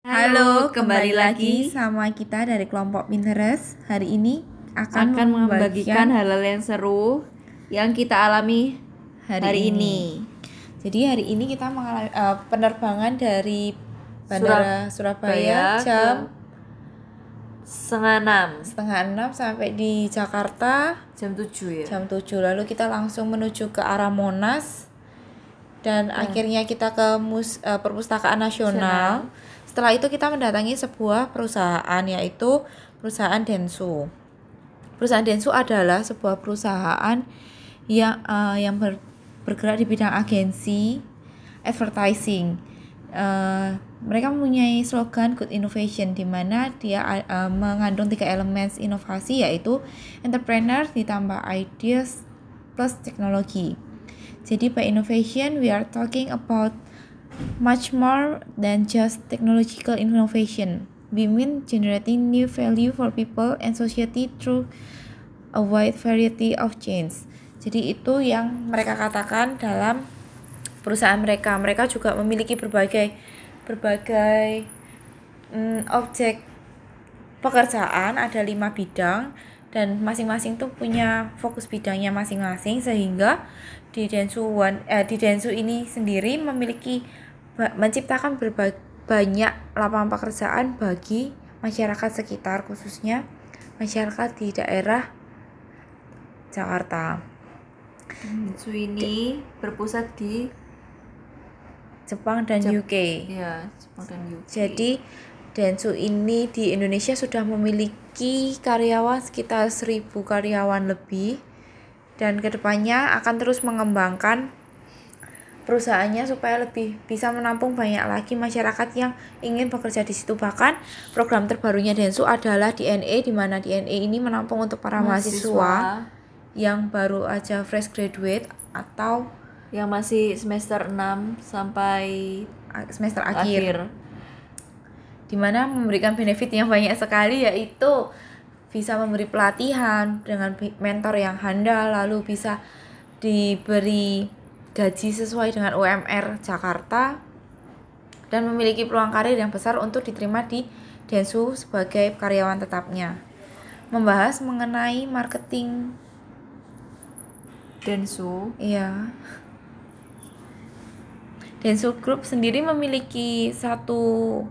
Halo, kembali lagi sama kita dari kelompok Pinterest. Hari ini akan, akan membagikan hal-hal yang seru yang kita alami hari, hari ini. ini. Jadi hari ini kita mengalami eh, penerbangan dari Bandara Surabaya Surabaya jam Setengah enam, setengah enam sampai di Jakarta jam tujuh ya. jam 7 lalu kita langsung menuju ke arah Monas dan akhirnya kita ke mus, eh, perpustakaan nasional. Setelah itu kita mendatangi sebuah perusahaan yaitu perusahaan Densu perusahaan Densu adalah sebuah perusahaan yang eh, yang ber- bergerak di bidang agensi advertising. Eh, mereka mempunyai slogan good innovation di mana dia eh, mengandung tiga elemen inovasi yaitu entrepreneur ditambah ideas plus teknologi. Jadi by innovation we are talking about much more than just technological innovation. We mean generating new value for people and society through a wide variety of change. Jadi itu yang mereka katakan dalam perusahaan mereka. Mereka juga memiliki berbagai berbagai mm, objek pekerjaan ada lima bidang dan masing-masing tuh punya fokus bidangnya masing-masing sehingga di Densu One eh, di Densu ini sendiri memiliki menciptakan berbagai banyak lapangan pekerjaan bagi masyarakat sekitar khususnya masyarakat di daerah Jakarta. Densu ini berpusat di Jepang dan Jep- UK. ya Jepang dan UK. Jadi Densu ini di Indonesia sudah memiliki karyawan sekitar 1000 karyawan lebih dan ke depannya akan terus mengembangkan perusahaannya supaya lebih bisa menampung banyak lagi masyarakat yang ingin bekerja di situ bahkan program terbarunya Densu adalah DNA di mana DNA ini menampung untuk para mahasiswa yang baru aja fresh graduate atau yang masih semester 6 sampai semester akhir. akhir. di mana memberikan benefit yang banyak sekali yaitu bisa memberi pelatihan dengan mentor yang handal lalu bisa diberi gaji sesuai dengan UMR Jakarta dan memiliki peluang karir yang besar untuk diterima di Densu sebagai karyawan tetapnya membahas mengenai marketing Densu Iya. Densu Group sendiri memiliki satu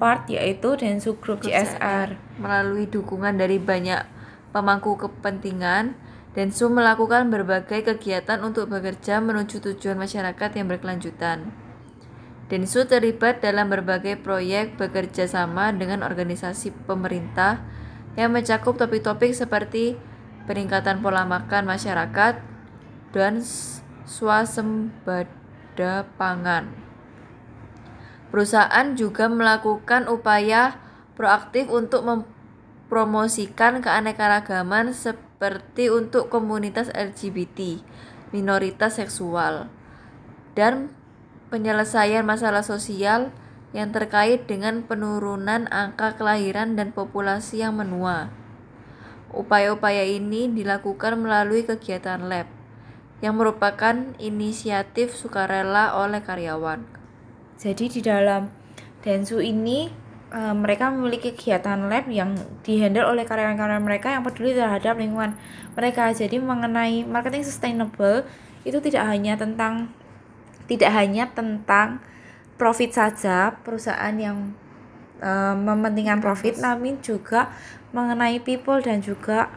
part yaitu Densu Group CSR. Melalui dukungan dari banyak pemangku kepentingan, Densu melakukan berbagai kegiatan untuk bekerja menuju tujuan masyarakat yang berkelanjutan. Densu terlibat dalam berbagai proyek bekerja sama dengan organisasi pemerintah yang mencakup topik-topik seperti peningkatan pola makan masyarakat dan swasembada pangan. Perusahaan juga melakukan upaya proaktif untuk mempromosikan keanekaragaman seperti untuk komunitas LGBT, minoritas seksual, dan penyelesaian masalah sosial yang terkait dengan penurunan angka kelahiran dan populasi yang menua. Upaya-upaya ini dilakukan melalui kegiatan lab yang merupakan inisiatif sukarela oleh karyawan. Jadi di dalam Densu ini eh, mereka memiliki kegiatan lab yang dihandle oleh karyawan-karyawan mereka yang peduli terhadap lingkungan mereka. Jadi mengenai marketing sustainable itu tidak hanya tentang tidak hanya tentang profit saja perusahaan yang eh, mementingkan profit namun juga mengenai people dan juga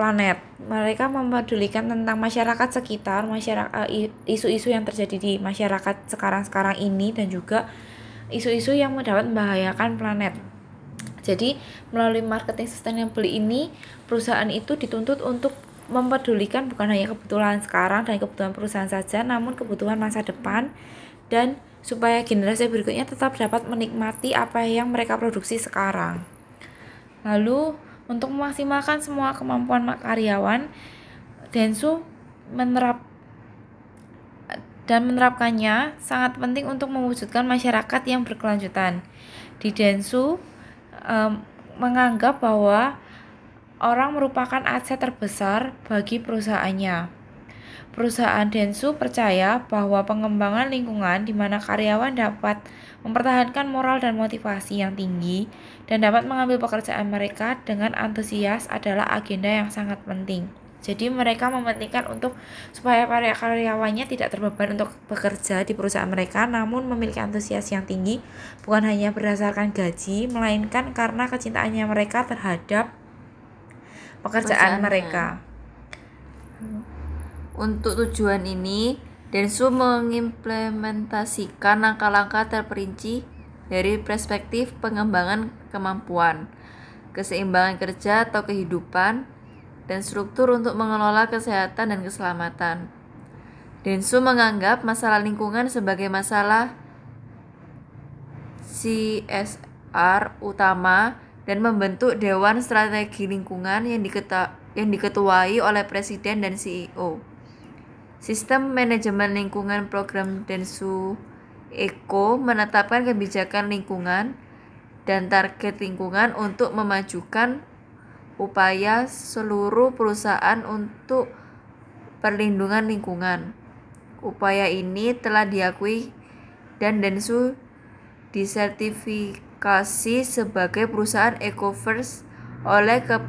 planet. Mereka mempedulikan tentang masyarakat sekitar, masyarakat eh, isu-isu yang terjadi di masyarakat sekarang-sekarang ini dan juga isu-isu yang dapat membahayakan planet. Jadi, melalui marketing sustainable ini, perusahaan itu dituntut untuk mempedulikan bukan hanya kebutuhan sekarang dan kebutuhan perusahaan saja, namun kebutuhan masa depan dan supaya generasi berikutnya tetap dapat menikmati apa yang mereka produksi sekarang. Lalu, untuk memaksimalkan semua kemampuan ma- karyawan, Densu menerap dan menerapkannya sangat penting untuk mewujudkan masyarakat yang berkelanjutan. Di Densu em, menganggap bahwa orang merupakan aset terbesar bagi perusahaannya. Perusahaan Densu percaya bahwa pengembangan lingkungan di mana karyawan dapat mempertahankan moral dan motivasi yang tinggi dan dapat mengambil pekerjaan mereka dengan antusias adalah agenda yang sangat penting. Jadi mereka mementingkan untuk supaya para karyawannya tidak terbeban untuk bekerja di perusahaan mereka namun memiliki antusias yang tinggi bukan hanya berdasarkan gaji melainkan karena kecintaannya mereka terhadap pekerjaan mereka. Untuk tujuan ini, Densu mengimplementasikan langkah-langkah terperinci dari perspektif pengembangan kemampuan, keseimbangan kerja atau kehidupan, dan struktur untuk mengelola kesehatan dan keselamatan. Densu menganggap masalah lingkungan sebagai masalah CSR utama dan membentuk Dewan Strategi Lingkungan yang, yang diketuai oleh Presiden dan CEO. Sistem Manajemen Lingkungan Program Densu Eko menetapkan kebijakan lingkungan dan target lingkungan untuk memajukan upaya seluruh perusahaan untuk perlindungan lingkungan. Upaya ini telah diakui dan Densu disertifikasi sebagai perusahaan EcoFirst oleh ke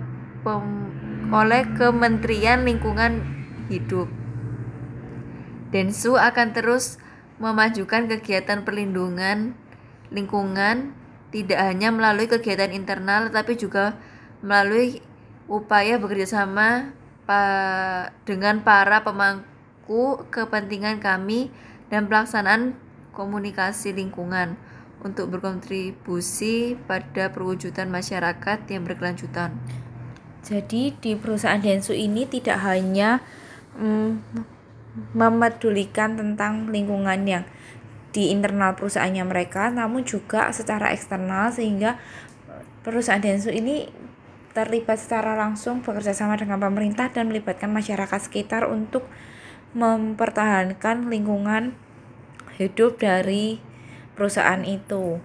oleh Kementerian Lingkungan Hidup. Densu akan terus memajukan kegiatan perlindungan lingkungan tidak hanya melalui kegiatan internal tetapi juga melalui upaya bekerjasama pa, dengan para pemangku kepentingan kami dan pelaksanaan komunikasi lingkungan untuk berkontribusi pada perwujudan masyarakat yang berkelanjutan. Jadi di perusahaan Densu ini tidak hanya mm, memedulikan tentang lingkungan yang di internal perusahaannya mereka, namun juga secara eksternal sehingga perusahaan Densu ini terlibat secara langsung bekerja sama dengan pemerintah dan melibatkan masyarakat sekitar untuk mempertahankan lingkungan hidup dari perusahaan itu.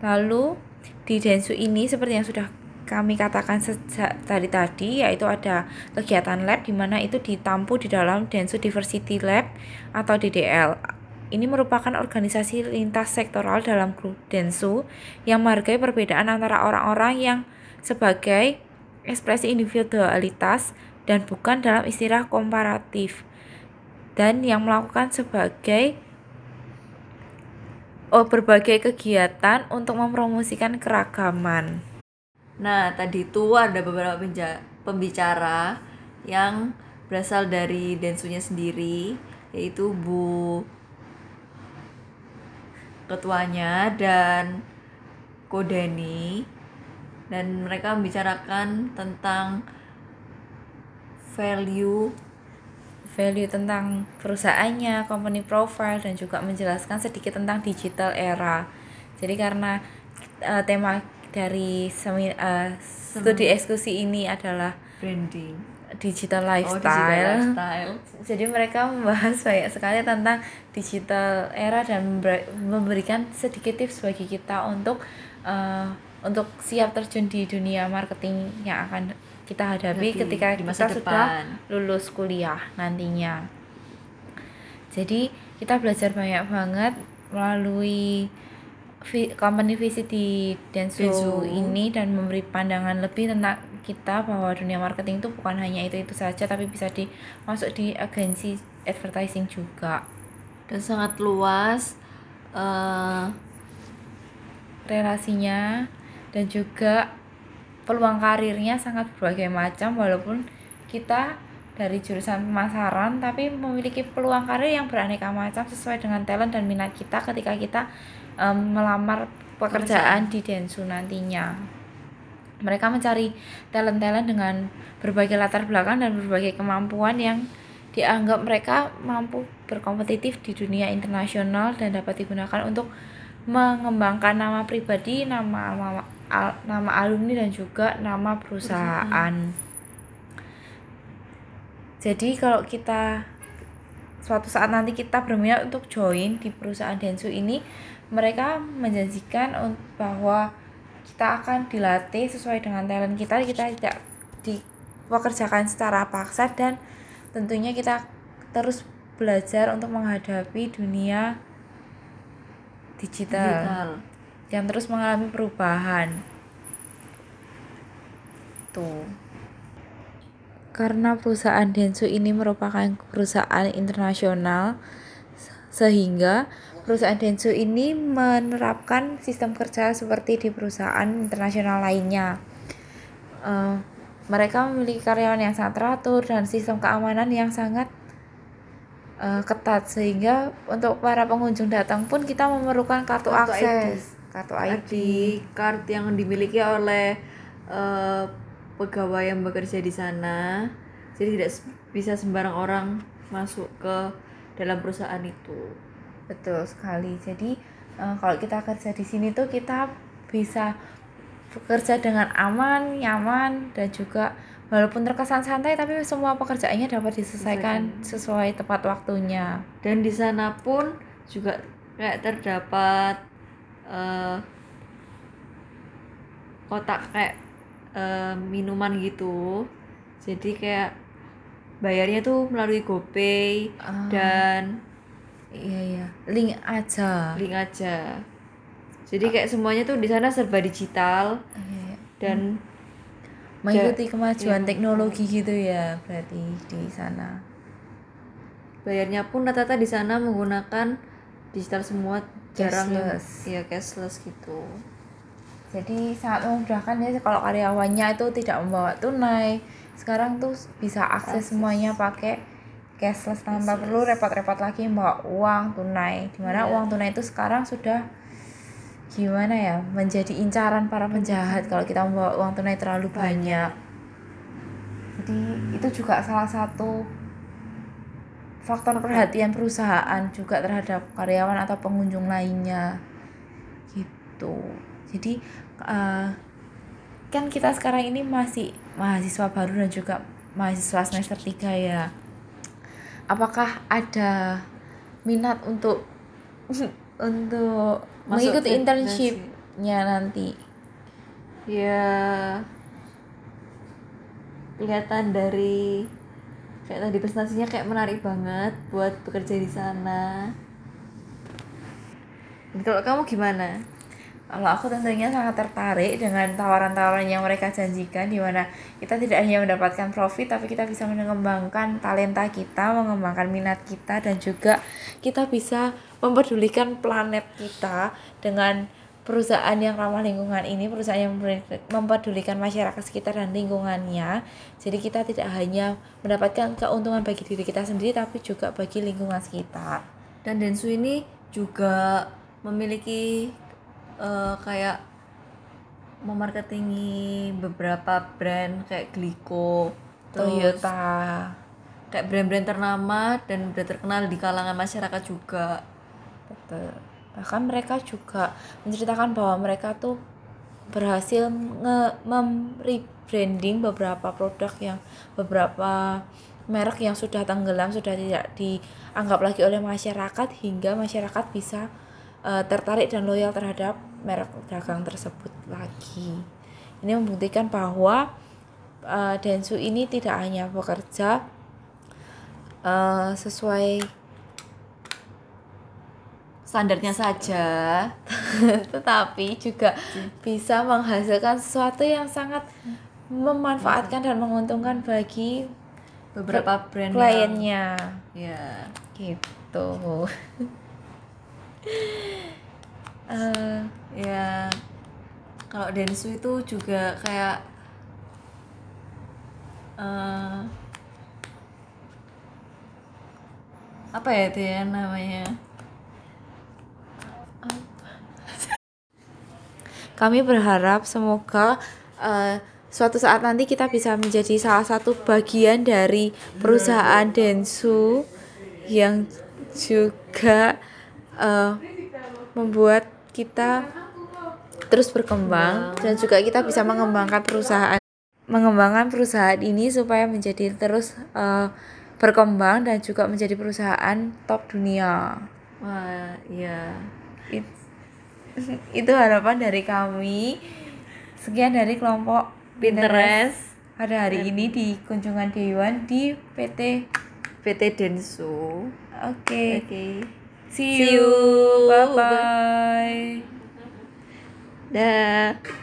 Lalu di Densu ini seperti yang sudah kami katakan sejak tadi tadi yaitu ada kegiatan lab di mana itu ditampu di dalam Densu Diversity Lab atau DDL. Ini merupakan organisasi lintas sektoral dalam grup Densu yang menghargai perbedaan antara orang-orang yang sebagai ekspresi individualitas dan bukan dalam istilah komparatif dan yang melakukan sebagai oh, berbagai kegiatan untuk mempromosikan keragaman. Nah, tadi itu ada beberapa pembicara yang berasal dari Densunya sendiri, yaitu Bu ketuanya dan Kodani dan mereka membicarakan tentang value value tentang perusahaannya, company profile dan juga menjelaskan sedikit tentang digital era. Jadi karena uh, tema dari semi, uh, studi eksekusi ini adalah branding digital lifestyle. Oh, digital lifestyle. Jadi mereka membahas banyak sekali tentang digital era dan memberikan sedikit tips bagi kita untuk uh, untuk siap terjun di dunia marketing yang akan kita hadapi ketika di masa kita depan. sudah lulus kuliah nantinya. Jadi kita belajar banyak banget melalui company visit di Densu ini dan memberi pandangan lebih tentang kita bahwa dunia marketing itu bukan hanya itu itu saja tapi bisa dimasuk di agensi advertising juga dan sangat luas uh, relasinya dan juga peluang karirnya sangat berbagai macam walaupun kita dari jurusan pemasaran tapi memiliki peluang karir yang beraneka macam sesuai dengan talent dan minat kita ketika kita um, melamar pekerjaan di Densu nantinya. Mereka mencari talent-talent dengan berbagai latar belakang dan berbagai kemampuan yang dianggap mereka mampu berkompetitif di dunia internasional dan dapat digunakan untuk mengembangkan nama pribadi, nama nama, al, nama alumni dan juga nama perusahaan. Jadi kalau kita suatu saat nanti kita berminat untuk join di perusahaan Densu ini, mereka menjanjikan bahwa kita akan dilatih sesuai dengan talent kita, kita tidak dipekerjakan secara paksa dan tentunya kita terus belajar untuk menghadapi dunia digital, digital. Yang terus mengalami perubahan. Tuh. Karena perusahaan Densu ini merupakan perusahaan internasional sehingga perusahaan Densu ini menerapkan sistem kerja seperti di perusahaan internasional lainnya. Uh, mereka memiliki karyawan yang sangat teratur dan sistem keamanan yang sangat uh, ketat sehingga untuk para pengunjung datang pun kita memerlukan kartu, kartu akses. Kartu ID, kartu yang dimiliki oleh uh, pegawai yang bekerja di sana. Jadi tidak bisa sembarang orang masuk ke dalam perusahaan itu. Betul sekali. Jadi uh, kalau kita kerja di sini tuh kita bisa bekerja dengan aman, nyaman dan juga walaupun terkesan santai tapi semua pekerjaannya dapat diselesaikan sesuai tepat waktunya. Dan di sana pun juga kayak terdapat uh, kotak kayak uh, minuman gitu. Jadi kayak bayarnya tuh melalui GoPay uh, dan iya iya link aja link aja jadi kayak semuanya tuh di sana serba digital iya. dan mengikuti kemajuan iya. teknologi gitu ya berarti di sana bayarnya pun rata-rata di sana menggunakan digital semua jarang cashless. ya cashless gitu. Jadi sangat memudahkan ya kalau karyawannya itu tidak membawa tunai. Sekarang tuh bisa akses semuanya pakai cashless tanpa perlu repot-repot lagi membawa uang tunai. Di mana yeah. uang tunai itu sekarang sudah gimana ya menjadi incaran para penjahat kalau kita membawa uang tunai terlalu banyak. Jadi itu juga salah satu faktor perhatian perusahaan juga terhadap karyawan atau pengunjung lainnya. Gitu. Jadi uh, kan kita sekarang ini masih mahasiswa baru dan juga mahasiswa semester 3 ya. Apakah ada minat untuk untuk Masuk mengikuti internshipnya nanti? Ya kelihatan dari kayak tadi prestasinya kayak menarik banget buat bekerja di sana. Kalau kamu gimana? Kalau aku tentunya sangat tertarik dengan tawaran-tawaran yang mereka janjikan di mana kita tidak hanya mendapatkan profit tapi kita bisa mengembangkan talenta kita, mengembangkan minat kita dan juga kita bisa mempedulikan planet kita dengan perusahaan yang ramah lingkungan ini perusahaan yang mempedulikan masyarakat sekitar dan lingkungannya jadi kita tidak hanya mendapatkan keuntungan bagi diri kita sendiri tapi juga bagi lingkungan sekitar dan Densu ini juga memiliki uh, kayak memarketingi beberapa brand kayak Glico, Toyota, kayak brand-brand ternama dan brand terkenal di kalangan masyarakat juga. Betul. Bahkan mereka juga menceritakan bahwa mereka tuh berhasil nge rebranding beberapa produk yang beberapa merek yang sudah tenggelam sudah tidak dianggap lagi oleh masyarakat hingga masyarakat bisa uh, tertarik dan loyal terhadap merek dagang tersebut lagi. Ini membuktikan bahwa uh, Densu ini tidak hanya bekerja uh, sesuai standarnya saja, tetapi juga bisa menghasilkan sesuatu yang sangat memanfaatkan dan menguntungkan bagi beberapa brand kliennya. Ya, gitu. uh, ya kalau Densu itu juga kayak uh, apa ya itu ya namanya kami berharap semoga uh, suatu saat nanti kita bisa menjadi salah satu bagian dari perusahaan Densu yang juga uh, membuat kita terus berkembang dan juga kita bisa mengembangkan perusahaan mengembangkan perusahaan ini supaya menjadi terus uh, berkembang dan juga menjadi perusahaan top dunia. Wah, iya. It, itu harapan dari kami. Sekian dari kelompok Pinterest pada hari ini di kunjungan Dewan di PT PT Densu. Oke. Oke. See See you. you. Bye bye. Dah.